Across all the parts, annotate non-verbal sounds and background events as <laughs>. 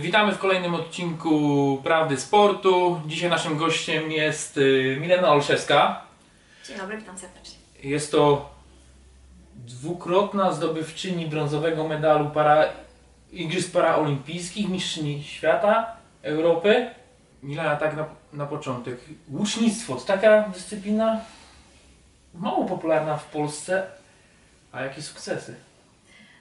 Witamy w kolejnym odcinku Prawdy Sportu. Dzisiaj naszym gościem jest y, Milena Olszewska. Dzień dobry, witam serdecznie. Jest to dwukrotna zdobywczyni brązowego medalu para, Igrzysk Paraolimpijskich, mistrzyni świata, Europy. Milena, tak na, na początek. Łucznictwo to taka dyscyplina mało popularna w Polsce, a jakie sukcesy?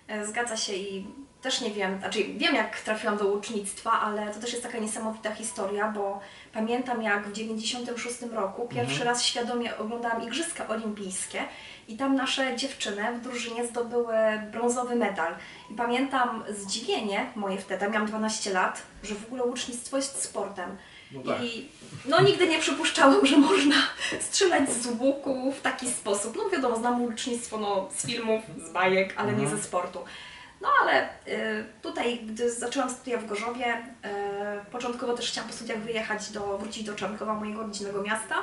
E, Zgadza się i też nie wiem, znaczy wiem jak trafiłam do łucznictwa, ale to też jest taka niesamowita historia, bo pamiętam jak w 96 roku pierwszy raz świadomie oglądałam Igrzyska Olimpijskie i tam nasze dziewczyny w drużynie zdobyły brązowy medal. I pamiętam zdziwienie moje wtedy, miałam 12 lat, że w ogóle łucznictwo jest sportem. No tak. I no nigdy nie przypuszczałam, że można strzelać z łuku w taki sposób. No wiadomo, znam łucznictwo no, z filmów, z bajek, ale nie ze sportu. No ale y, tutaj, gdy zaczęłam studia w Gorzowie, y, początkowo też chciałam po studiach wyjechać do, wrócić do Czarnkowa, mojego rodzinnego miasta,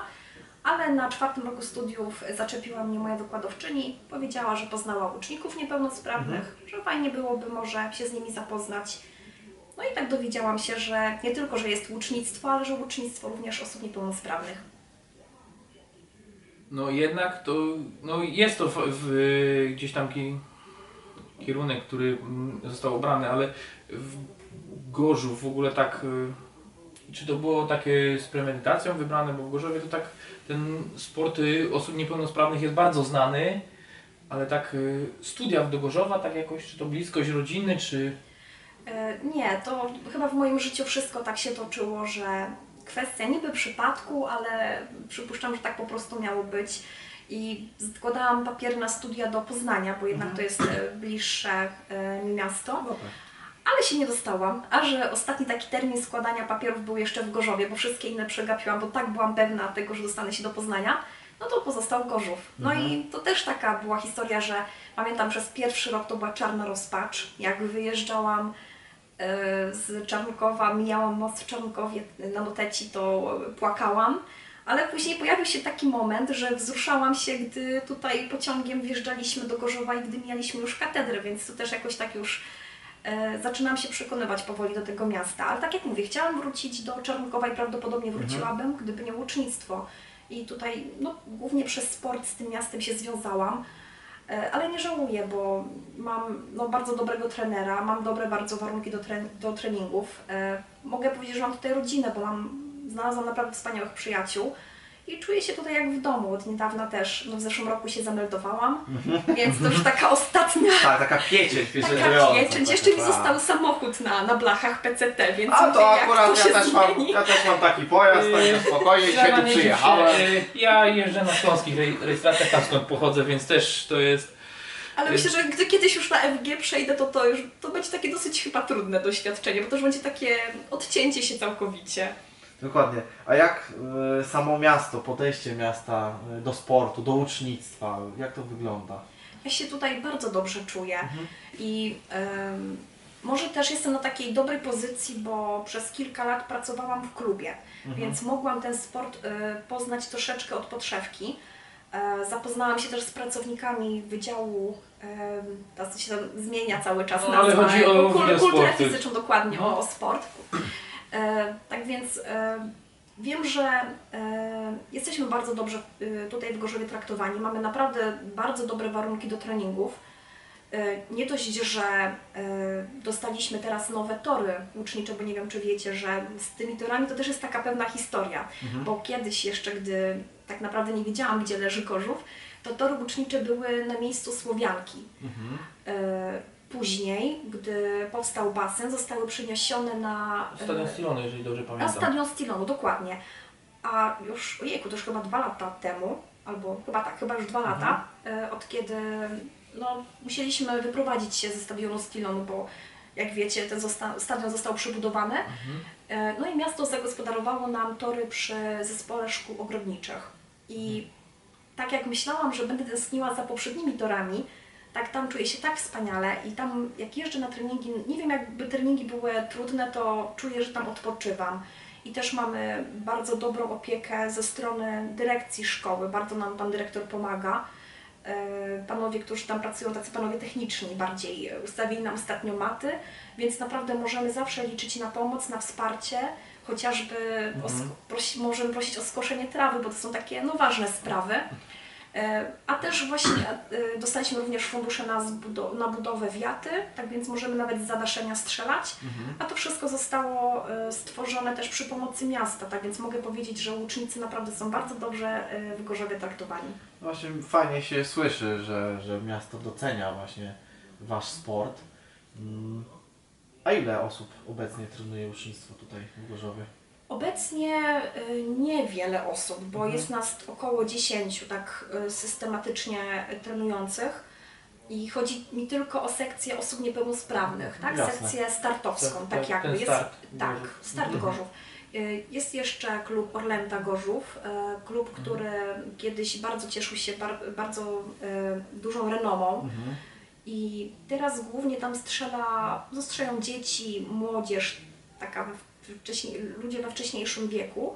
ale na czwartym roku studiów zaczepiła mnie moja wykładowczyni, powiedziała, że poznała uczniów niepełnosprawnych, że fajnie byłoby może się z nimi zapoznać. No i tak dowiedziałam się, że nie tylko, że jest łucznictwo, ale że łucznictwo również osób niepełnosprawnych. No jednak to no jest to w, w, gdzieś tam ki, kierunek, który mm, został obrany, ale w Gorzów w ogóle tak, y, czy to było takie z premedytacją wybrane, bo w Gorzowie to tak ten sport y, osób niepełnosprawnych jest bardzo znany, ale tak y, studia do Gorzowa, tak jakoś, czy to bliskość rodziny, czy... E, Nie, to chyba w moim życiu wszystko tak się toczyło, że kwestia niby przypadku, ale przypuszczam, że tak po prostu miało być. I składałam papier na studia do Poznania, bo jednak to jest e, bliższe e, mi miasto. Ale się nie dostałam, a że ostatni taki termin składania papierów był jeszcze w Gorzowie, bo wszystkie inne przegapiłam, bo tak byłam pewna tego, że dostanę się do Poznania, no to pozostał Gorzów. No i to też taka była historia, że pamiętam przez pierwszy rok to była czarna rozpacz, jak wyjeżdżałam e, z Czarnkowa, mijałam most w Czarnkowie na Noteci, to płakałam. Ale później pojawił się taki moment, że wzruszałam się, gdy tutaj pociągiem wjeżdżaliśmy do Gorzowa i gdy mijaliśmy już katedrę, więc to też jakoś tak już e, zaczynam się przekonywać powoli do tego miasta. Ale tak jak mówię, chciałam wrócić do Czarnkowa i prawdopodobnie wróciłabym, gdyby nie łucznictwo. I tutaj no, głównie przez sport z tym miastem się związałam. E, Ale nie żałuję, bo mam no, bardzo dobrego trenera, mam dobre bardzo warunki do, tre do treningów. E, mogę powiedzieć, że mam tutaj rodzinę, bo mam, znalazłam naprawdę wspaniałych przyjaciół i czuję się tutaj jak w domu. Od niedawna też, no w zeszłym roku się zameldowałam, więc to już taka ostatnia <laughs> Tak, taka pieczęć, pieczęć taka pieczęć. Jeszcze mi został samochód na, na blachach PCT, więc A mówię, to jak akurat to się ja też, mam, ja też mam taki pojazd, także spokojnie, dzisiaj tu przyjechałem. y, Ja jeżdżę na śląskich rej- rejestracjach, tam skąd pochodzę, więc też to jest... Ale myślę, że gdy kiedyś już na FG przejdę, to to już to będzie takie dosyć chyba trudne doświadczenie, bo to już będzie takie odcięcie się całkowicie. Dokładnie. A jak y, samo miasto, podejście miasta y, do sportu, do ucznictwa, jak to wygląda? Ja się tutaj bardzo dobrze czuję i em, może też jestem na takiej dobrej pozycji, bo przez kilka lat pracowałam w klubie, więc mogłam ten sport y, poznać troszeczkę od podszewki. E, Zapoznałam się też z pracownikami Wydziału, em, teraz się tam zmienia cały czas No, ale nazwa, chodzi o kul- kulturę fizyczną, dokładnie, No. o, o sport. Więc e, wiem, że e, jesteśmy bardzo dobrze e, tutaj w Gorzowie traktowani. Mamy naprawdę bardzo dobre warunki do treningów. Nie dość, że dostaliśmy teraz nowe tory łucznicze, bo nie wiem, czy wiecie, że z tymi torami to też jest taka pewna historia, bo kiedyś jeszcze, gdy tak naprawdę nie wiedziałam, gdzie leży Gorzów, to tory łucznicze były na miejscu Słowianki. E, Później, gdy powstał basen, zostały przeniesione na e, Stadion Stilony, jeżeli dobrze na pamiętam. stadion Stilonu, dokładnie. A już, ojejku, to już chyba dwa lata temu, albo chyba tak, chyba już dwa lata, e, od kiedy no, musieliśmy wyprowadzić się ze stadionu Stilonu, bo jak wiecie, ten zosta- stadion został przebudowany. E, no i miasto zagospodarowało nam tory przy zespole szkół ogrodniczych. I tak jak myślałam, że będę tęskniła za poprzednimi torami, tak tam czuję się tak wspaniale i tam jak jeżdżę na treningi, nie wiem jakby treningi były trudne, to czuję, że tam odpoczywam. I też mamy bardzo dobrą opiekę ze strony dyrekcji szkoły, bardzo nam pan dyrektor pomaga. E, panowie, którzy tam pracują, tacy panowie techniczni bardziej, e, ustawili nam ostatnio maty, więc naprawdę możemy zawsze liczyć na pomoc, na wsparcie, chociażby o sk- prosi, możemy prosić o skoszenie trawy, bo to są takie no, ważne sprawy. E, A też właśnie e, dostaliśmy również fundusze na, na budowę wiaty, tak więc możemy nawet z zadaszenia strzelać. A to wszystko zostało e, stworzone też przy pomocy miasta, tak więc mogę powiedzieć, że łucznicy naprawdę są bardzo dobrze w Gorzowie traktowani. Właśnie fajnie się słyszy, że, że miasto docenia właśnie Wasz sport. Mm. A ile osób obecnie trenuje ucznictwo tutaj w Gorzowie? Obecnie y, niewiele osób, bo Mhm. jest nas około 10 tak y, systematycznie y, trenujących i chodzi mi tylko o sekcję osób niepełnosprawnych, tak? Jasne. Sekcję startowską, tak jakby. Jest, start tak, start Mhm. Gorzów. Jest jeszcze klub Orlęta Gorzów, klub, Mhm. który kiedyś bardzo cieszył się bar, bardzo dużą renomą. Mhm. I teraz głównie tam strzela, no strzelają dzieci, młodzież, taka ludzie we wcześniejszym wieku.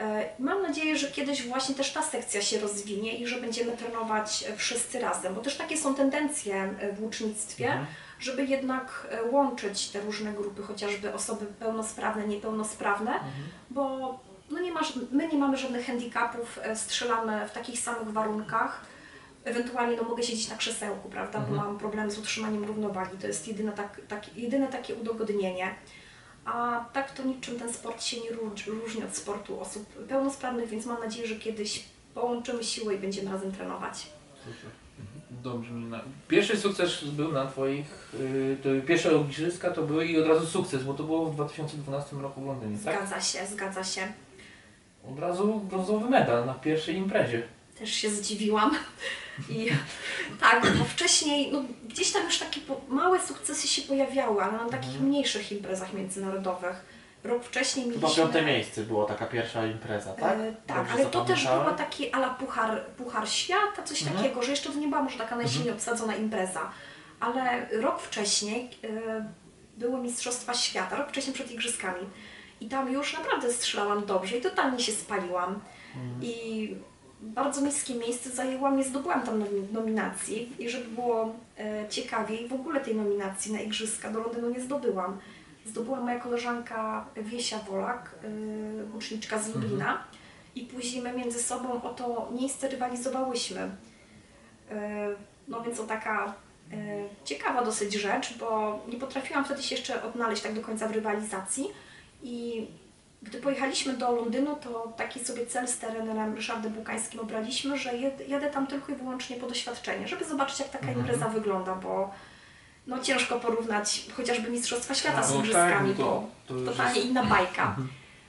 E, Mam nadzieję, że kiedyś właśnie też ta sekcja się rozwinie i że będziemy trenować wszyscy razem, bo też takie są tendencje e, w łucznictwie, Mhm. żeby jednak e, łączyć te różne grupy, chociażby osoby pełnosprawne, niepełnosprawne, bo no nie masz, my nie mamy żadnych handicapów, strzelamy w takich samych warunkach. Ewentualnie no, mogę siedzieć na krzesełku, prawda, bo mam problem z utrzymaniem równowagi. To jest jedyne, tak, tak, jedyne takie udogodnienie. A tak to niczym ten sport się nie róż- różni od sportu osób pełnosprawnych, więc mam nadzieję, że kiedyś połączymy siły i będziemy razem trenować. Super. Dobrze. Na... Pierwszy sukces był na Twoich, yy, to pierwsze igrzyska to były i od razu sukces, bo to było w 2012 roku w Londynie, tak? Zgadza się, zgadza się. Od razu brązowy medal na pierwszej imprezie. Też się zdziwiłam. I tak, bo wcześniej, no gdzieś tam już takie małe sukcesy się pojawiały, ale na takich mniejszych imprezach międzynarodowych. Rok wcześniej Chyba mieliśmy... piąte miejsce było taka pierwsza impreza, tak? E, tak, Dobrze ale to też była taki ala puchar, puchar świata, coś Mhm. takiego, że jeszcze to nie była może taka najsilniej obsadzona impreza. Ale rok wcześniej e, były Mistrzostwa Świata, rok wcześniej przed Igrzyskami. I tam już naprawdę strzelałam dobrze i totalnie się spaliłam. Mhm. I bardzo niskie miejsce zajęłam, nie zdobyłam tam nomi- nominacji. I żeby było e, ciekawiej, w ogóle tej nominacji na Igrzyska do Londynu nie zdobyłam. Zdobyła moja koleżanka Wiesia Wolak, yy, uczniczka z Lublina. I później my między sobą o to miejsce rywalizowałyśmy. Yy, no więc to taka yy, ciekawa dosyć rzecz, bo nie potrafiłam wtedy się jeszcze odnaleźć tak do końca w rywalizacji. I gdy pojechaliśmy do Londynu, to taki sobie cel z trenerem Ryszardem Bukańskim obraliśmy, że jed, jadę tam tylko i wyłącznie po doświadczenie, żeby zobaczyć jak taka Mhm. impreza wygląda, bo no ciężko porównać chociażby Mistrzostwa Świata z No igrzyskami, tak, to- bo to już totalnie jest- inna bajka.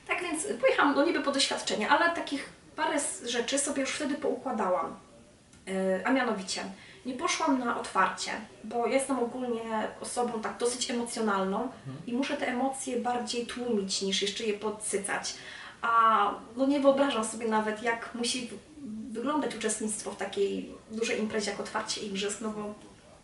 Tak więc pojechałam no niby po doświadczenie, ale takich parę rzeczy sobie już wtedy poukładałam. Yy, a mianowicie, nie poszłam na otwarcie, bo jestem ogólnie osobą tak dosyć emocjonalną i muszę te emocje bardziej tłumić niż jeszcze je podsycać. A no nie wyobrażam sobie nawet, jak musi wyglądać uczestnictwo w takiej dużej imprezie jak otwarcie igrzysk, no bo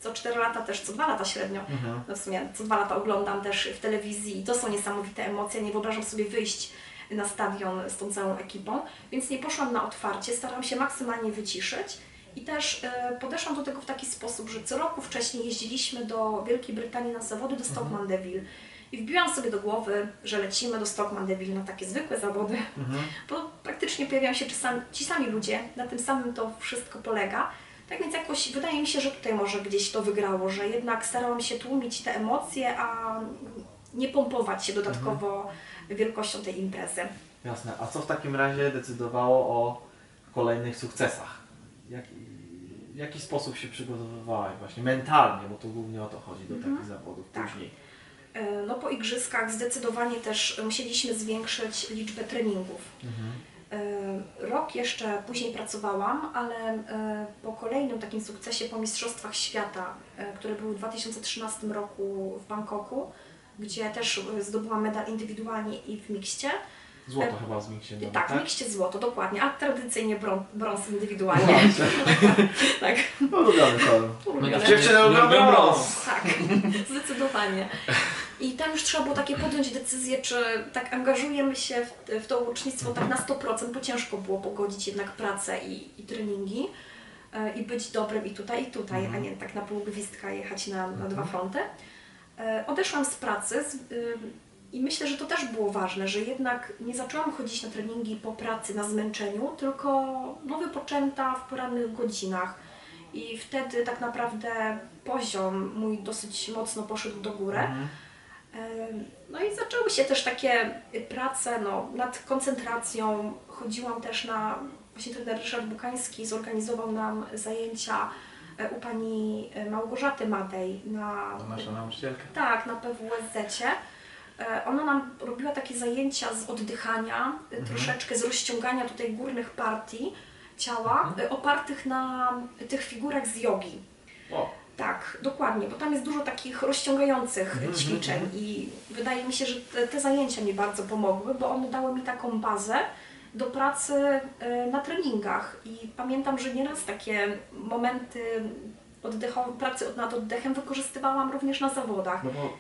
co 4 lata też, co 2 lata średnio. Mhm. No w sumie co dwa lata oglądam też w telewizji i to są niesamowite emocje. Nie wyobrażam sobie wyjść na stadion z tą całą ekipą, więc nie poszłam na otwarcie, staram się maksymalnie wyciszyć i też e, podeszłam do tego w taki sposób, że co roku wcześniej jeździliśmy do Wielkiej Brytanii na zawody do Stockman Deville i wbiłam sobie do głowy, że lecimy do Stockman Deville na takie zwykłe zawody, Mhm. bo praktycznie pojawiają się czasami, ci sami ludzie, na tym samym to wszystko polega. Tak więc jakoś wydaje mi się, że tutaj może gdzieś to wygrało, że jednak starałam się tłumić te emocje, a nie pompować się dodatkowo wielkością tej imprezy. Jasne. A co w takim razie decydowało o kolejnych sukcesach? Jak, w jaki sposób się przygotowywałaś właśnie mentalnie, bo to głównie o to chodzi do takich zawodów Tak. później. E, No po igrzyskach zdecydowanie też musieliśmy zwiększyć liczbę treningów. Mhm. E, Rok jeszcze później pracowałam, ale e, po kolejnym takim sukcesie po Mistrzostwach Świata, które były w 2013 roku w Bangkoku, gdzie też zdobyłam medal indywidualnie i w mikście. Złoto E, chyba z Miksie Tak, w mikście złoto, dokładnie, a tradycyjnie brą- brąz indywidualnie. <laughs> tak. No, Ulubiony kolor. Dziewczyny lubią brąz. brąz. Tak, zdecydowanie. I tam już trzeba było takie podjąć decyzję, czy tak angażujemy się w, w to łucznictwo tak na 100%, bo ciężko było pogodzić jednak pracę i, i treningi. e, i być dobrym i tutaj, i tutaj, Mhm. a nie tak na pół gwizdka jechać na, na Mhm. dwa fronty. E, Odeszłam z pracy z, y, i myślę, że to też było ważne, że jednak nie zaczęłam chodzić na treningi po pracy, na zmęczeniu, tylko no, wypoczęta w porannych godzinach. I wtedy tak naprawdę poziom mój dosyć mocno poszedł do góry. Mhm. No i zaczęły się też takie prace no, nad koncentracją. Chodziłam też na, właśnie trener Ryszard Bukański zorganizował nam zajęcia e, u pani e, Małgorzaty Madej na, To nasza nauczycielka. tak, na PWSZ. E, Ona nam robiła takie zajęcia z oddychania, e, Mhm. troszeczkę z rozciągania tutaj górnych partii ciała, e, opartych na tych figurach z jogi. O, Tak, dokładnie, bo tam jest dużo takich rozciągających Mhm, ćwiczeń mhm. i wydaje mi się, że te, te zajęcia mi bardzo pomogły, bo one dały mi taką bazę do pracy na treningach i pamiętam, że nieraz takie momenty oddechowe, pracy nad oddechem wykorzystywałam również na zawodach. no bo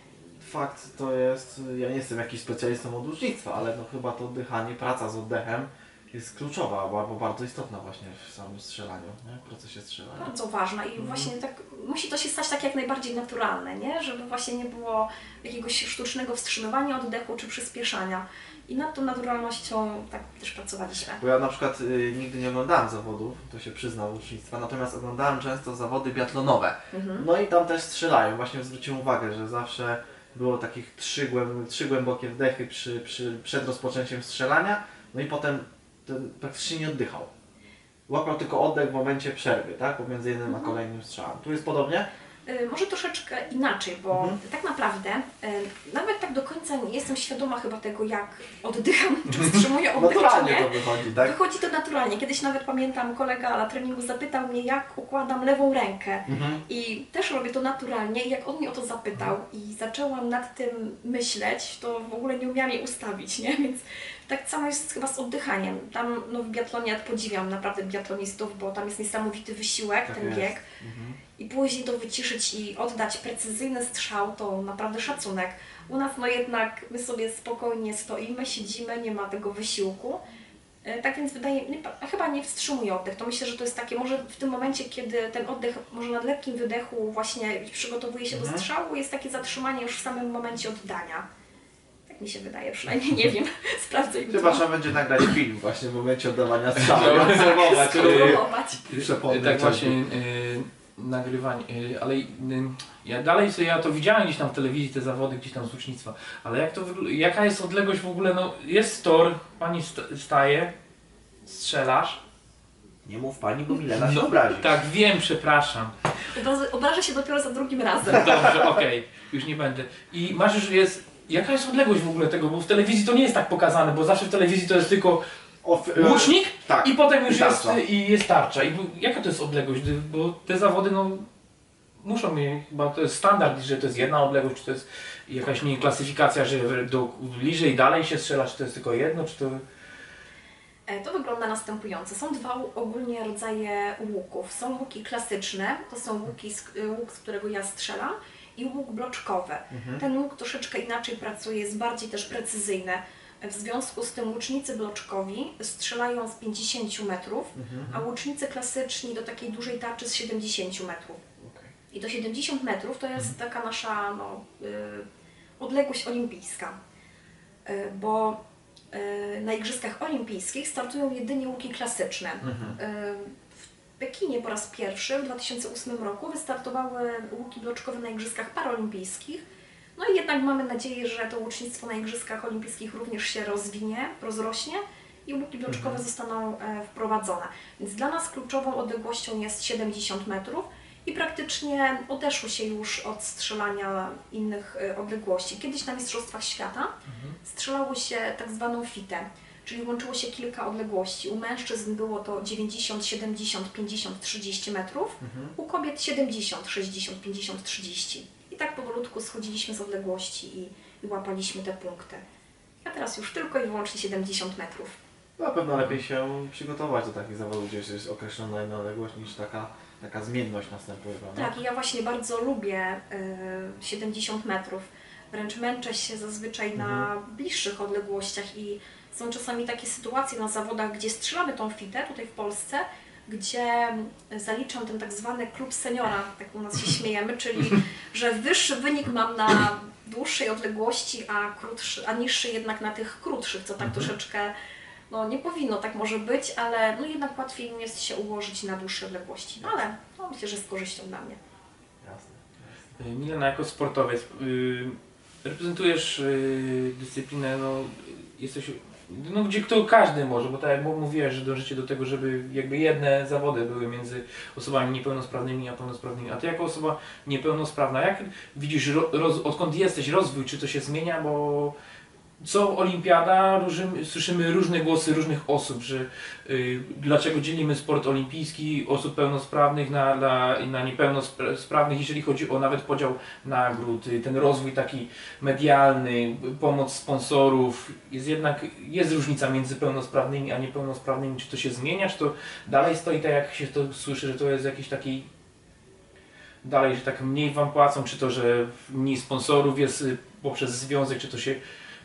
fakt to jest, ja nie jestem jakiś specjalistą od łucznictwa, ale no chyba to oddychanie, praca z oddechem jest kluczowa, bo, bo bardzo istotna właśnie w samym strzelaniu, nie? w procesie strzelania. Bardzo ważna i Mhm. właśnie tak, musi to się stać tak jak najbardziej naturalne, nie? żeby właśnie nie było jakiegoś sztucznego wstrzymywania oddechu czy przyspieszania. I nad tą naturalnością tak też pracowaliśmy. Bo ja na przykład y, nigdy nie oglądałem zawodów, to się przyznam łucznictwa, natomiast oglądałem często zawody biatlonowe. Mhm. No i tam też strzelają. Właśnie zwróciłem uwagę, że zawsze było takich trzy, głęb, trzy głębokie wdechy przy, przy, przed rozpoczęciem strzelania, no i potem ten praktycznie nie oddychał. Łapał tylko oddech w momencie przerwy, tak? Pomiędzy jednym a kolejnym strzałem. Tu jest podobnie? Y, Może troszeczkę inaczej, bo Mhm. tak naprawdę y, nawet tak do końca nie jestem świadoma chyba tego, jak oddycham, czy wstrzymuję <laughs> oddech, czy Naturalnie nie. to wychodzi, tak? Wychodzi to naturalnie. Kiedyś nawet pamiętam, kolega na treningu zapytał mnie, jak układam lewą rękę. Mhm. I też robię to naturalnie. I jak on mnie o to zapytał i zaczęłam nad tym myśleć, to w ogóle nie umiałam jej ustawić, nie? <laughs> Więc tak samo jest chyba z oddychaniem. Tam no, w biatlonie podziwiam naprawdę biatlonistów, bo tam jest niesamowity wysiłek, Tak ten jest. bieg. Mhm. I później to wyciszyć i oddać precyzyjny strzał, to naprawdę szacunek. U nas no jednak my sobie spokojnie stoimy, siedzimy, nie ma tego wysiłku. E, Tak więc wydaje mi chyba nie wstrzymuje oddech. To myślę, że to jest takie, może w tym momencie, kiedy ten oddech, może na lekkim wydechu właśnie przygotowuje się Mhm. do strzału, jest takie zatrzymanie już w samym momencie oddania. Tak mi się wydaje, przynajmniej nie wiem. <laughs> Sprawdzę jutro. Chyba trzeba będzie nagrać film właśnie w momencie oddawania <laughs> strzału y, Spróbować. przepony tak właśnie y, nagrywanie, y, ale y, ja dalej sobie, ja to widziałem gdzieś tam w telewizji, te zawody gdzieś tam z ucznictwa, ale jak to jaka jest odległość w ogóle, no jest tor, pani sta- staje, strzelasz. Nie mów pani, bo Milena się obrazi. <laughs> Tak, wiem, przepraszam. Obrażę, się dopiero za drugim razem. <laughs> Dobrze, okej, już nie będę. I masz już jest, jaka jest odległość w ogóle tego, bo w telewizji to nie jest tak pokazane, bo zawsze w telewizji to jest tylko Of, e, łucznik tak. i potem już I jest, tarcza. i jest tarcza. I jaka to jest odległość? Bo te zawody no muszą mieć, chyba to jest standard, że to jest jedna odległość, czy to jest jakaś nie klasyfikacja, że do, bliżej dalej się strzela, czy to jest tylko jedno, czy to... E, To wygląda następująco. Są dwa ogólnie rodzaje łuków. Są łuki klasyczne, to są łuki, z, y, łuk, z którego ja strzelam i łuk bloczkowy. Mhm. Ten łuk troszeczkę inaczej pracuje, jest bardziej też precyzyjny. W związku z tym łucznicy bloczkowi strzelają z 50 metrów, Mhm. a łucznicy klasyczni do takiej dużej tarczy z 70 metrów. Okej. I do 70 metrów to jest taka nasza no, y, odległość olimpijska. Y, bo y, na Igrzyskach Olimpijskich startują jedynie łuki klasyczne. Mhm. Y, w Pekinie po raz pierwszy w 2008 roku wystartowały łuki bloczkowe na Igrzyskach Paralimpijskich. No i jednak mamy nadzieję, że to łucznictwo na Igrzyskach Olimpijskich również się rozwinie, rozrośnie i łuki bloczkowe Mhm. zostaną e, wprowadzone. Więc dla nas kluczową odległością jest 70 metrów i praktycznie odeszło się już od strzelania innych e, odległości. Kiedyś na Mistrzostwach Świata strzelało się tak zwaną fitę, czyli łączyło się kilka odległości. U mężczyzn było to 90, 70, 50, 30 metrów, Mhm. u kobiet 70, 60, 50, 30. I tak powolutku schodziliśmy z odległości i, i łapaliśmy te punkty. A teraz już tylko i wyłącznie 70 metrów. Na pewno lepiej się przygotować do takich zawodów, gdzie jest określona jedna odległość niż taka, taka zmienność następuje, prawda? Tak, i ja właśnie bardzo lubię y, 70 metrów. Wręcz męczę się zazwyczaj na bliższych odległościach i są czasami takie sytuacje na zawodach, gdzie strzelamy tą fitę tutaj w Polsce, gdzie zaliczam ten tak zwany klub seniora, tak u nas się śmiejemy, czyli <laughs> że wyższy wynik mam na dłuższej odległości, a, krótszy, a niższy jednak na tych krótszych, co tak Mhm. troszeczkę, no nie powinno tak może być, ale no jednak łatwiej mi jest się ułożyć na dłuższe odległości. No ale no, myślę, że z korzyścią dla mnie. Jasne. Milena, jako sportowiec, y, reprezentujesz y, dyscyplinę, no, jesteś, no, gdzie kto każdy może, bo tak jak mówiłeś, że dążycie do tego, żeby jakby jedne zawody były między osobami niepełnosprawnymi a pełnosprawnymi. A ty jako osoba niepełnosprawna, jak widzisz, ro, roz, odkąd jesteś, rozwój, czy to się zmienia, bo co olimpiada, słyszymy różne głosy różnych osób, że y, dlaczego dzielimy sport olimpijski osób pełnosprawnych na, na, na niepełnosprawnych, jeżeli chodzi o nawet podział nagród, y, ten rozwój taki medialny, pomoc sponsorów, jest jednak, jest różnica między pełnosprawnymi a niepełnosprawnymi, czy to się zmienia, czy to dalej stoi tak jak się to słyszy, że to jest jakiś taki dalej, że tak mniej wam płacą, czy to, że mniej sponsorów jest y, poprzez związek, czy to się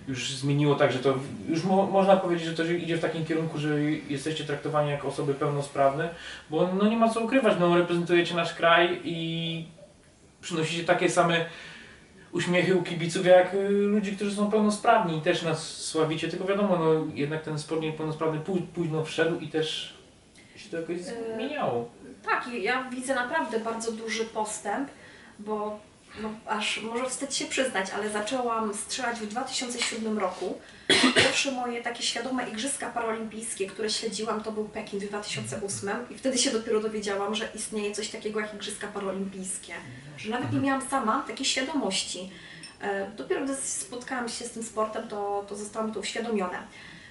już zmieniło tak, że to już mo można powiedzieć, że to idzie w takim kierunku, że jesteście traktowani jako osoby pełnosprawne, bo no nie ma co ukrywać, no reprezentujecie nasz kraj i przynosicie takie same uśmiechy u kibiców jak y, ludzi, którzy są pełnosprawni i też nas sławicie, tylko wiadomo, no jednak ten sport niepełnosprawny pó późno wszedł i też się to jakoś Yy, zmieniało. Tak, i ja widzę naprawdę bardzo duży postęp, bo no, aż może wstyd się przyznać, ale zaczęłam strzelać w 2007 roku. Pierwsze moje takie świadome Igrzyska Paralimpijskie, które śledziłam, to był Pekin w 2008 i wtedy się dopiero dowiedziałam, że istnieje coś takiego jak Igrzyska Paralimpijskie. Że nawet nie miałam sama takiej świadomości. E, Dopiero gdy spotkałam się z tym sportem, to, to zostało to uświadomione.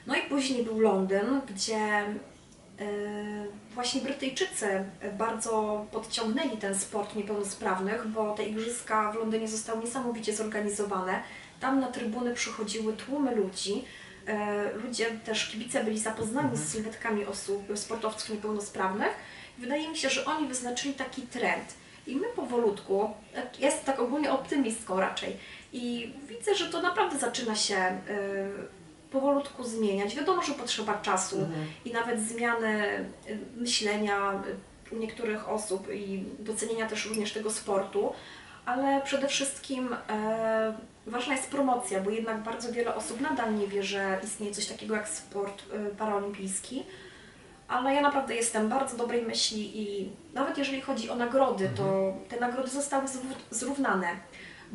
No i później był Londyn, gdzie właśnie Brytyjczycy bardzo podciągnęli ten sport niepełnosprawnych, bo te igrzyska w Londynie zostały niesamowicie zorganizowane. Tam na trybuny przychodziły tłumy ludzi. E, Ludzie, też kibice byli zapoznani z sylwetkami osób, sportowców niepełnosprawnych. Wydaje mi się, że oni wyznaczyli taki trend. I my powolutku, e, ja jestem tak ogólnie optymistką raczej i widzę, że to naprawdę zaczyna się e, powolutku zmieniać. Wiadomo, że potrzeba czasu i nawet zmiany y, myślenia y, u niektórych osób i docenienia też również tego sportu, ale przede wszystkim e, ważna jest promocja, bo jednak bardzo wiele osób nadal nie wie, że istnieje coś takiego jak sport y, paraolimpijski. Ale ja naprawdę jestem bardzo dobrej myśli i nawet jeżeli chodzi o nagrody, to te nagrody zostały zró- zrównane,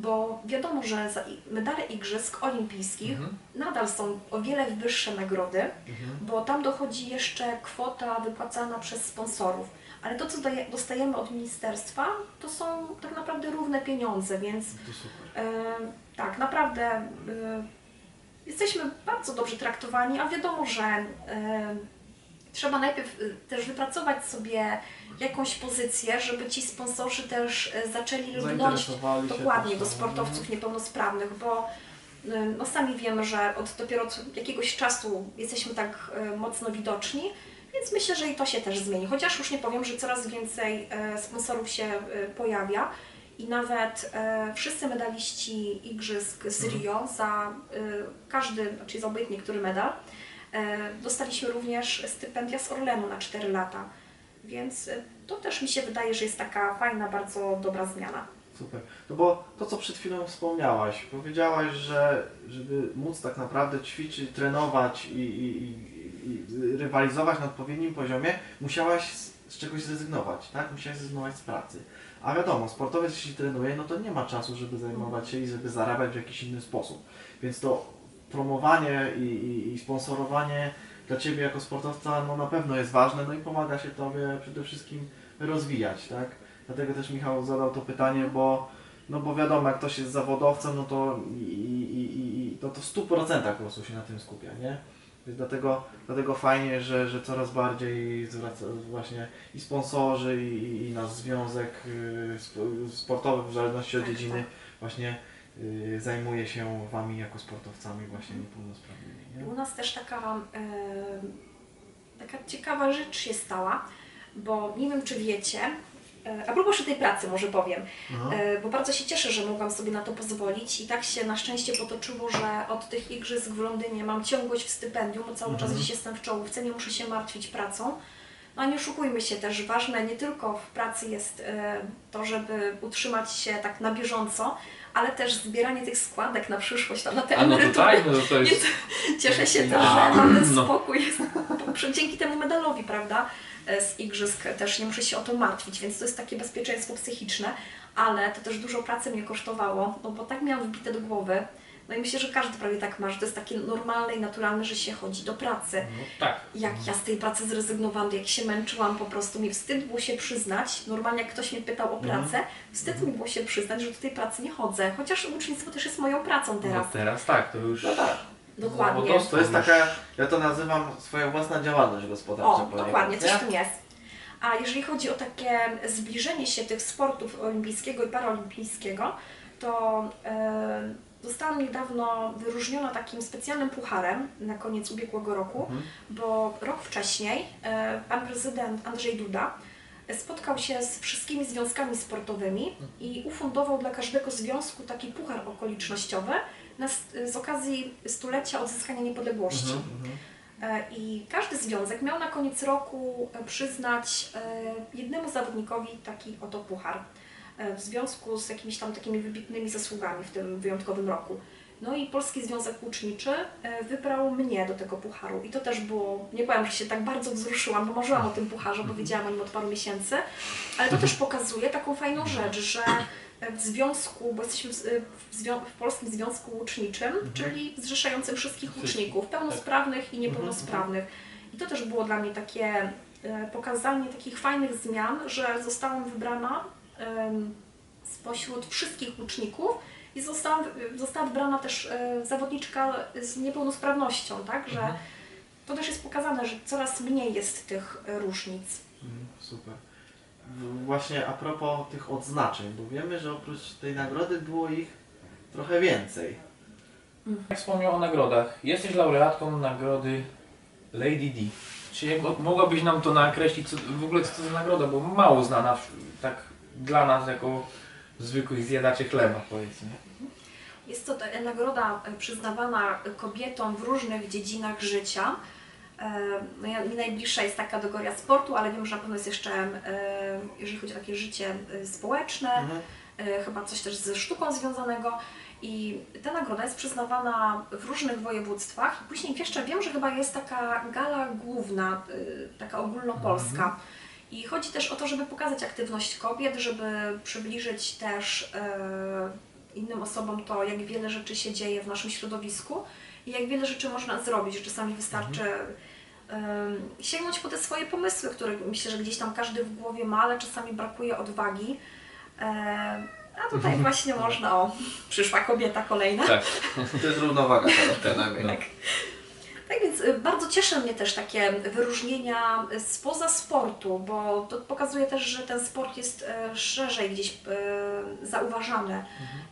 bo wiadomo, że za medale igrzysk olimpijskich Mhm. nadal są o wiele wyższe nagrody, Mhm. bo tam dochodzi jeszcze kwota wypłacana przez sponsorów. Ale to, co dostajemy od ministerstwa, to są tak naprawdę równe pieniądze, więc super. e, tak, naprawdę e, jesteśmy bardzo dobrze traktowani, a wiadomo, że e, trzeba najpierw e, też wypracować sobie jakąś pozycję, żeby ci sponsorzy też e, zaczęli lgnąć dokładnie do tą- sportowców niepełnosprawnych, bo y, no, sami wiemy, że od dopiero od jakiegoś czasu jesteśmy tak y, mocno widoczni, więc myślę, że i to się też zmieni. Chociaż już nie powiem, że coraz więcej y, sponsorów się y, pojawia i nawet y, wszyscy medaliści igrzysk z Rio za y, każdy, czyli za obojętnie który medal, y, dostaliśmy również stypendia z Orlenu na 4 lata. Więc y, to też mi się wydaje, że jest taka fajna, bardzo dobra zmiana. Super. No bo to, co przed chwilą wspomniałaś, powiedziałaś, że żeby móc tak naprawdę ćwiczyć, trenować i, i, i, rywalizować na odpowiednim poziomie, musiałaś z czegoś zrezygnować, tak? Musiałaś zrezygnować z pracy. A wiadomo, sportowiec jeśli trenuje, no to nie ma czasu, żeby zajmować się i żeby zarabiać w jakiś inny sposób. Więc to promowanie i, i, i sponsorowanie dla Ciebie jako sportowca no na pewno jest ważne, no i pomaga się Tobie przede wszystkim rozwijać, tak? Dlatego też Michał zadał to pytanie, bo no bo wiadomo, jak ktoś jest zawodowcem, no to i, i, i, to, to w 100% po prostu się na tym skupia, nie? Więc dlatego, dlatego fajnie, że, że coraz bardziej zwraca właśnie i sponsorzy, i, i, nasz związek y, sp- sportowy, w zależności od Tak, dziedziny, tak. właśnie zajmuje się Wami jako sportowcami właśnie niepełnosprawnymi, nie? U nas też taka, e, taka ciekawa rzecz się stała, bo nie wiem czy wiecie, e, a propos tej pracy może powiem, e, bo bardzo się cieszę, że mogłam sobie na to pozwolić i tak się na szczęście potoczyło, że od tych igrzysk w Londynie mam ciągłość w stypendium, bo cały czas Mhm. gdzieś jestem w czołówce, nie muszę się martwić pracą. No a nie oszukujmy się też, ważne nie tylko w pracy jest e, to, żeby utrzymać się tak na bieżąco, ale też zbieranie tych składek na przyszłość, tam na te A no emerytury. tutaj, no to jest... <laughs> Cieszę się też, A, że mam ten no. spokój Przy- <laughs> dzięki temu medalowi, prawda, e, z igrzysk też nie muszę się o to martwić, więc to jest takie bezpieczeństwo psychiczne, ale to też dużo pracy mnie kosztowało, no bo tak miałam wbite do głowy. No i myślę, że każdy prawie tak ma, że to jest takie normalne i naturalne, że się chodzi do pracy. No, tak. Jak ja z tej pracy zrezygnowałam, jak się męczyłam, po prostu mi wstyd było się przyznać. Normalnie jak ktoś mnie pytał o pracę, wstyd mi było się przyznać, że do tej pracy nie chodzę. Chociaż ucznictwo też jest moją pracą teraz. No teraz tak, to już... No tak. Dokładnie. No, to- To jest taka, ja to nazywam swoja własna działalność gospodarcza. O, dokładnie, coś nie? w tym jest. A jeżeli chodzi o takie zbliżenie się tych sportów olimpijskiego i paraolimpijskiego, to e, zostałam niedawno wyróżniona takim specjalnym pucharem na koniec ubiegłego roku, Mhm. bo rok wcześniej e, pan prezydent Andrzej Duda spotkał się z wszystkimi związkami sportowymi i ufundował dla każdego związku taki puchar okolicznościowy na, s- z okazji stulecia odzyskania niepodległości. Mhm, mhm. E, I każdy związek miał na koniec roku e, przyznać e, jednemu zawodnikowi taki oto puchar e, w związku z jakimiś tam takimi wybitnymi zasługami w tym wyjątkowym roku. No i Polski Związek Łuczniczy e, wybrał mnie do tego pucharu. I to też było, nie powiem, że się tak bardzo wzruszyłam, bo marzyłam o tym pucharze, bo wiedziałam o nim od paru miesięcy, ale to też pokazuje taką fajną rzecz, że e, w związku, bo jesteśmy w, w, zwią- w Polskim Związku Łuczniczym, czyli zrzeszającym wszystkich łuczników, pełnosprawnych i niepełnosprawnych. I to też było dla mnie takie e, pokazanie takich fajnych zmian, że zostałam wybrana spośród wszystkich łuczników i zostałam, została wybrana też e, zawodniczka z niepełnosprawnością, tak, że to też jest pokazane, że coraz mniej jest tych różnic. Mhm, Super. W- Właśnie a propos tych odznaczeń, bo wiemy, że oprócz tej nagrody było ich trochę więcej. Jak wspomniał o nagrodach, jesteś laureatką nagrody Lady D. Czy mo- mogłabyś nam to nakreślić, co, w ogóle co to za nagroda, bo mało znana tak dla nas jako zwykłych zjadaczy chleba powiedzmy. Jest to nagroda e, przyznawana kobietom w różnych dziedzinach życia. E, No ja, mi najbliższa jest ta kategoria sportu, ale wiem, że na pewno jest jeszcze, e, jeżeli chodzi o takie życie społeczne, Mhm. chyba coś też ze sztuką związanego. I ta nagroda jest przyznawana w różnych województwach. I później jeszcze wiem, że chyba jest taka gala główna, taka ogólnopolska. I chodzi też o to, żeby pokazać aktywność kobiet, żeby przybliżyć też e, innym osobom to, jak wiele rzeczy się dzieje w naszym środowisku i jak wiele rzeczy można zrobić, czasami wystarczy em, sięgnąć po te swoje pomysły, które myślę, że gdzieś tam każdy w głowie ma, ale czasami brakuje odwagi. E, a tutaj właśnie można, o, przyszła kobieta kolejna. Tak. To jest równowaga teraz przynajmniej. <laughs> Tak. Tak więc y, bardzo cieszy mnie też takie wyróżnienia y, spoza sportu, bo to pokazuje też, że ten sport jest e, szerzej gdzieś zauważany.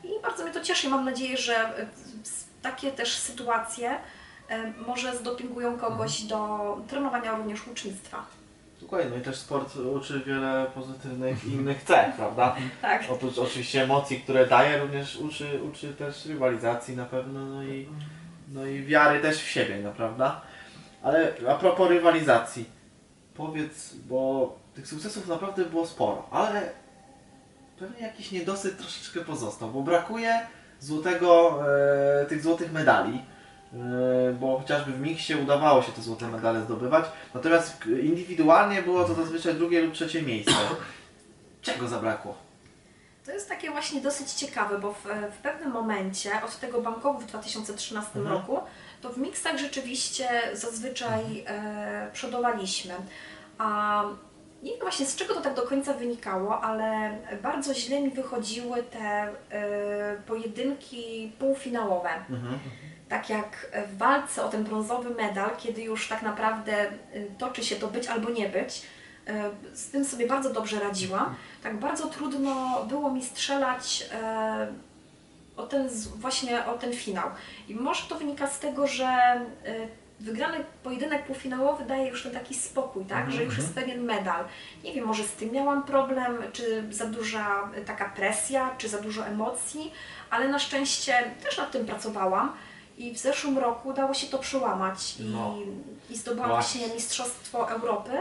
I bardzo mnie to cieszy i mam nadzieję, że takie też sytuacje może zdopingują kogoś do trenowania również ucznictwa. Dokładnie, no i też sport uczy wiele pozytywnych i innych cech, prawda? <laughs> Tak. Oprócz oczywiście emocji, które daje, również uczy, uczy też rywalizacji na pewno, no i, no i wiary też w siebie, no prawda? Ale a propos rywalizacji, powiedz, bo tych sukcesów naprawdę było sporo, ale pewnie jakiś niedosyt troszeczkę pozostał, bo brakuje złotego, e, tych złotych medali, e, bo chociażby w miksie udawało się te złote medale zdobywać, natomiast indywidualnie było to zazwyczaj drugie lub trzecie miejsce. Czego zabrakło? To jest takie właśnie dosyć ciekawe, bo w, w pewnym momencie, od tego Bangkoku w 2013 Mhm. roku, to w miksach rzeczywiście zazwyczaj e, przodowaliśmy. A nie wiem właśnie z czego to tak do końca wynikało, ale bardzo źle mi wychodziły te e, pojedynki półfinałowe. Mhm. Tak jak w walce o ten brązowy medal, kiedy już tak naprawdę y, toczy się to być albo nie być, z tym sobie bardzo dobrze radziłam. Tak bardzo trudno było mi strzelać e, o ten, właśnie o ten finał. I może to wynika z tego, że y, wygrany pojedynek półfinałowy daje już ten taki spokój, tak? że już jest pewien medal. Nie wiem, może z tym miałam problem, czy za duża y, taka presja, czy za dużo emocji, ale na szczęście też nad tym pracowałam. I w zeszłym roku udało się to przełamać i, No. i zdobyłam właśnie Mistrzostwo Europy.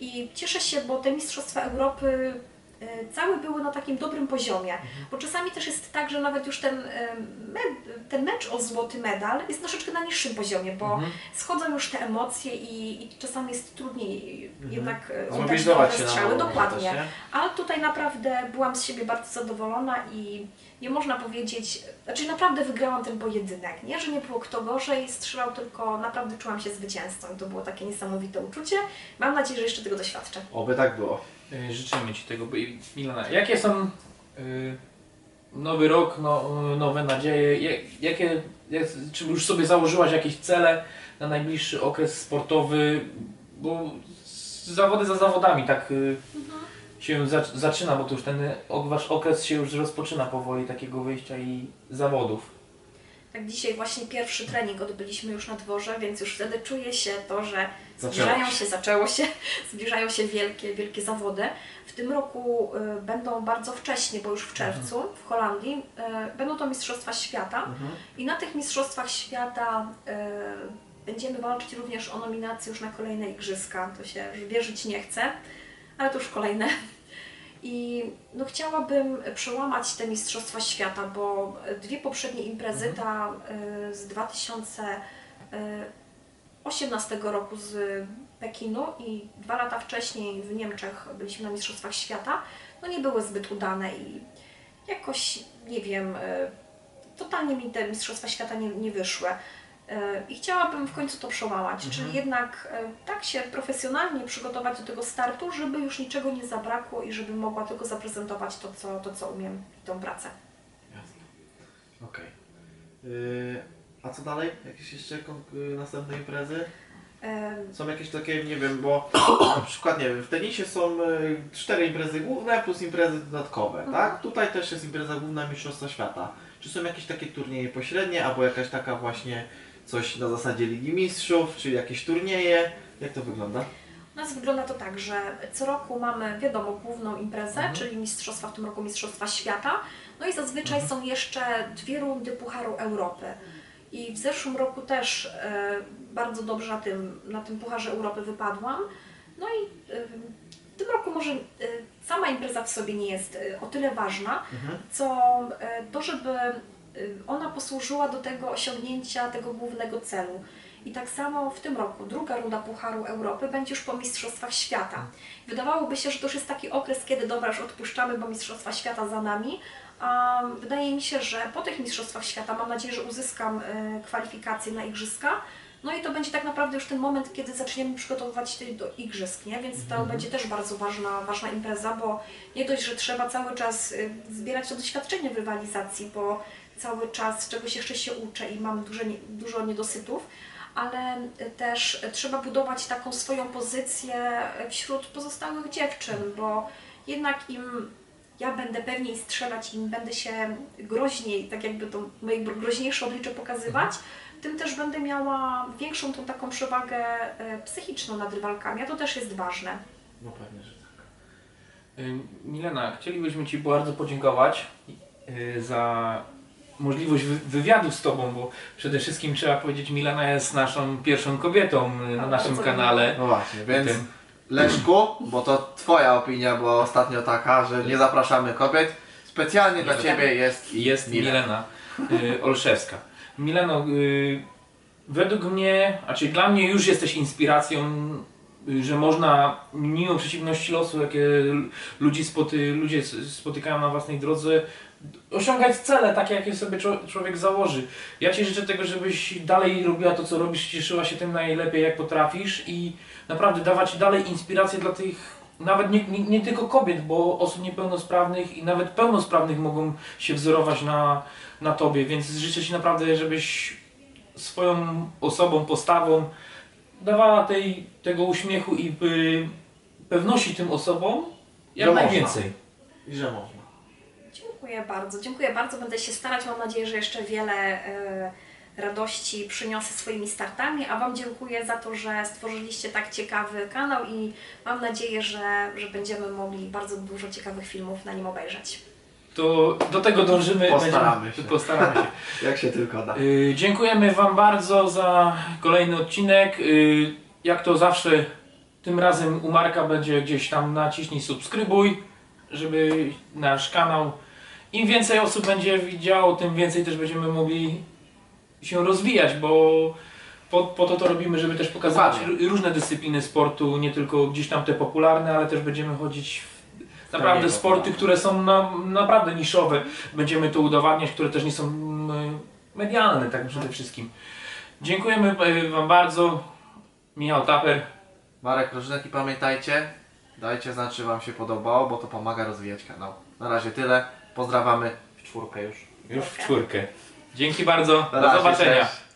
I cieszę się, bo te Mistrzostwa Europy e, całe były na takim dobrym poziomie. Bo czasami też jest tak, że nawet już ten, e, ten mecz o złoty medal jest troszeczkę na niższym poziomie, bo Mhm. schodzą już te emocje i, i czasami jest trudniej jednak e, się na strzały. Dokładnie. też? Ale tutaj naprawdę byłam z siebie bardzo zadowolona i nie można powiedzieć, znaczy naprawdę wygrałam ten pojedynek, nie? Że nie było kto gorzej strzelał, tylko naprawdę czułam się zwycięzcą i to było takie niesamowite uczucie. Mam nadzieję, że jeszcze tego doświadczę. Oby tak było. Y, Życzymy Ci tego, Milena. Jakie są y, nowy rok, no, nowe nadzieje? Ja- Jakie, jak, czy już sobie założyłaś jakieś cele na najbliższy okres sportowy? Bo zawody za zawodami tak y, się za, zaczyna, bo to już ten Wasz okres się już rozpoczyna powoli takiego wyjścia i zawodów. Tak dzisiaj właśnie pierwszy trening odbyliśmy już na dworze, więc już wtedy czuję się to, że zbliżają się. zaczęło się, <laughs> zbliżają się wielkie, wielkie zawody. W tym roku y, będą bardzo wcześnie, bo już w czerwcu w Holandii y, będą to Mistrzostwa Świata Mhm. i na tych Mistrzostwach Świata y, będziemy walczyć również o nominację już na kolejne Igrzyska. To się już wierzyć nie chcę, ale to już kolejne. I no, chciałabym przełamać te Mistrzostwa Świata, bo dwie poprzednie imprezy, ta y, z 2018 roku z Pekinu i dwa lata wcześniej w Niemczech byliśmy na Mistrzostwach Świata, no nie były zbyt udane i jakoś, nie wiem, y, totalnie mi te Mistrzostwa Świata nie, nie wyszły. Y, I chciałabym w końcu to przełamać, czyli jednak y, tak się profesjonalnie przygotować do tego startu, żeby już niczego nie zabrakło i żebym mogła tylko zaprezentować to, co, to, co umiem, tą pracę. Jasne. Okej. Yy, a co dalej? Jakieś jeszcze następne imprezy? Są jakieś takie, nie wiem, bo na przykład, nie wiem, w tenisie są cztery imprezy główne plus imprezy dodatkowe, Mhm. tak? Tutaj też jest impreza główna Mistrzostwa Świata. Czy są jakieś takie turnieje pośrednie, albo jakaś taka właśnie coś na zasadzie Ligi Mistrzów, czy jakieś turnieje? Jak to wygląda? U nas wygląda to tak, że co roku mamy, wiadomo, główną imprezę, Mhm. czyli Mistrzostwa, w tym roku Mistrzostwa Świata. No i zazwyczaj są jeszcze dwie rundy Pucharu Europy. I w zeszłym roku też e, bardzo dobrze na tym, na tym Pucharze Europy wypadłam. No i e, w tym roku może e, sama impreza w sobie nie jest o tyle ważna, co e, to, żeby ona posłużyła do tego osiągnięcia tego głównego celu. I tak samo w tym roku druga runda Pucharu Europy będzie już po Mistrzostwach Świata. Wydawałoby się, że to już jest taki okres, kiedy dobra, już odpuszczamy, bo Mistrzostwa Świata za nami. A wydaje mi się, że po tych Mistrzostwach Świata mam nadzieję, że uzyskam e, kwalifikacje na Igrzyska. No i to będzie tak naprawdę już ten moment, kiedy zaczniemy przygotowywać się do Igrzysk, nie? Więc to będzie też bardzo ważna, ważna impreza, bo nie dość, że trzeba cały czas y, zbierać to doświadczenie w rywalizacji, bo cały czas czegoś jeszcze się uczę i mam dużo, nie- dużo niedosytów, ale y, też y, trzeba budować taką swoją pozycję y, wśród pozostałych dziewczyn, bo jednak im ja będę pewniej strzelać, im będę się groźniej, tak jakby to moje groźniejsze oblicze pokazywać, tym też będę miała większą tą taką przewagę e, psychiczną nad rywalkami, a to też jest ważne. No pewnie, że tak. Y, Milena, chcielibyśmy Ci bardzo podziękować y, za możliwość wy- wywiadu z Tobą, bo przede wszystkim trzeba powiedzieć, Milena jest naszą pierwszą kobietą y, na A, naszym kanale. No właśnie, więc Tym. Leszku, bo to Twoja opinia była ostatnio taka, że nie zapraszamy kobiet. Specjalnie dla Niestety. Ciebie jest Jest Milena. Milena y, Olszewska. Mileno, y, według mnie, a czyli dla mnie już jesteś inspiracją, y, że można mimo przeciwności losu, jakie ludzi spoty, ludzie spotykają na własnej drodze, osiągać cele takie, jakie sobie człowiek założy. Ja Ci życzę tego, żebyś dalej robiła to, co robisz, cieszyła się tym najlepiej, jak potrafisz i naprawdę dawać dalej inspirację dla tych, nawet nie, nie, nie tylko kobiet, bo osób niepełnosprawnych i nawet pełnosprawnych mogą się wzorować na, na Tobie, więc życzę Ci naprawdę, żebyś swoją osobą, postawą dawała tej, tego uśmiechu i y, pewności tym osobom jak Że można. najwięcej. i że można. Dziękuję bardzo, dziękuję bardzo. Będę się starać. Mam nadzieję, że jeszcze wiele e, radości przyniosę swoimi startami, a Wam dziękuję za to, że stworzyliście tak ciekawy kanał i mam nadzieję, że, że będziemy mogli bardzo dużo ciekawych filmów na nim obejrzeć. To do tego dążymy. Postaramy Będziemy- się. Postaramy się. <laughs> Jak się tylko da. Y, dziękujemy Wam bardzo za kolejny odcinek. Y, jak to zawsze Tym razem u Marka będzie gdzieś tam naciśnij subskrybuj, żeby nasz kanał. Im więcej osób będzie widziało, tym więcej też będziemy mogli się rozwijać, bo po, po to to robimy, żeby też pokazywać Dokładnie. r- różne dyscypliny sportu, nie tylko gdzieś tam te popularne, ale też będziemy chodzić w naprawdę sporty, popularne. które są na, naprawdę niszowe. Będziemy to udowadniać, które też nie są mm, medialne tak przede wszystkim. Dziękujemy e, Wam bardzo. Michał Taper. Marek Rożynek i pamiętajcie, dajcie znać, czy Wam się podobało, bo to pomaga rozwijać kanał. Na razie tyle. Pozdrawiamy w czwórkę już. Już w czwórkę. Dzięki bardzo. Do razie, zobaczenia. cześć.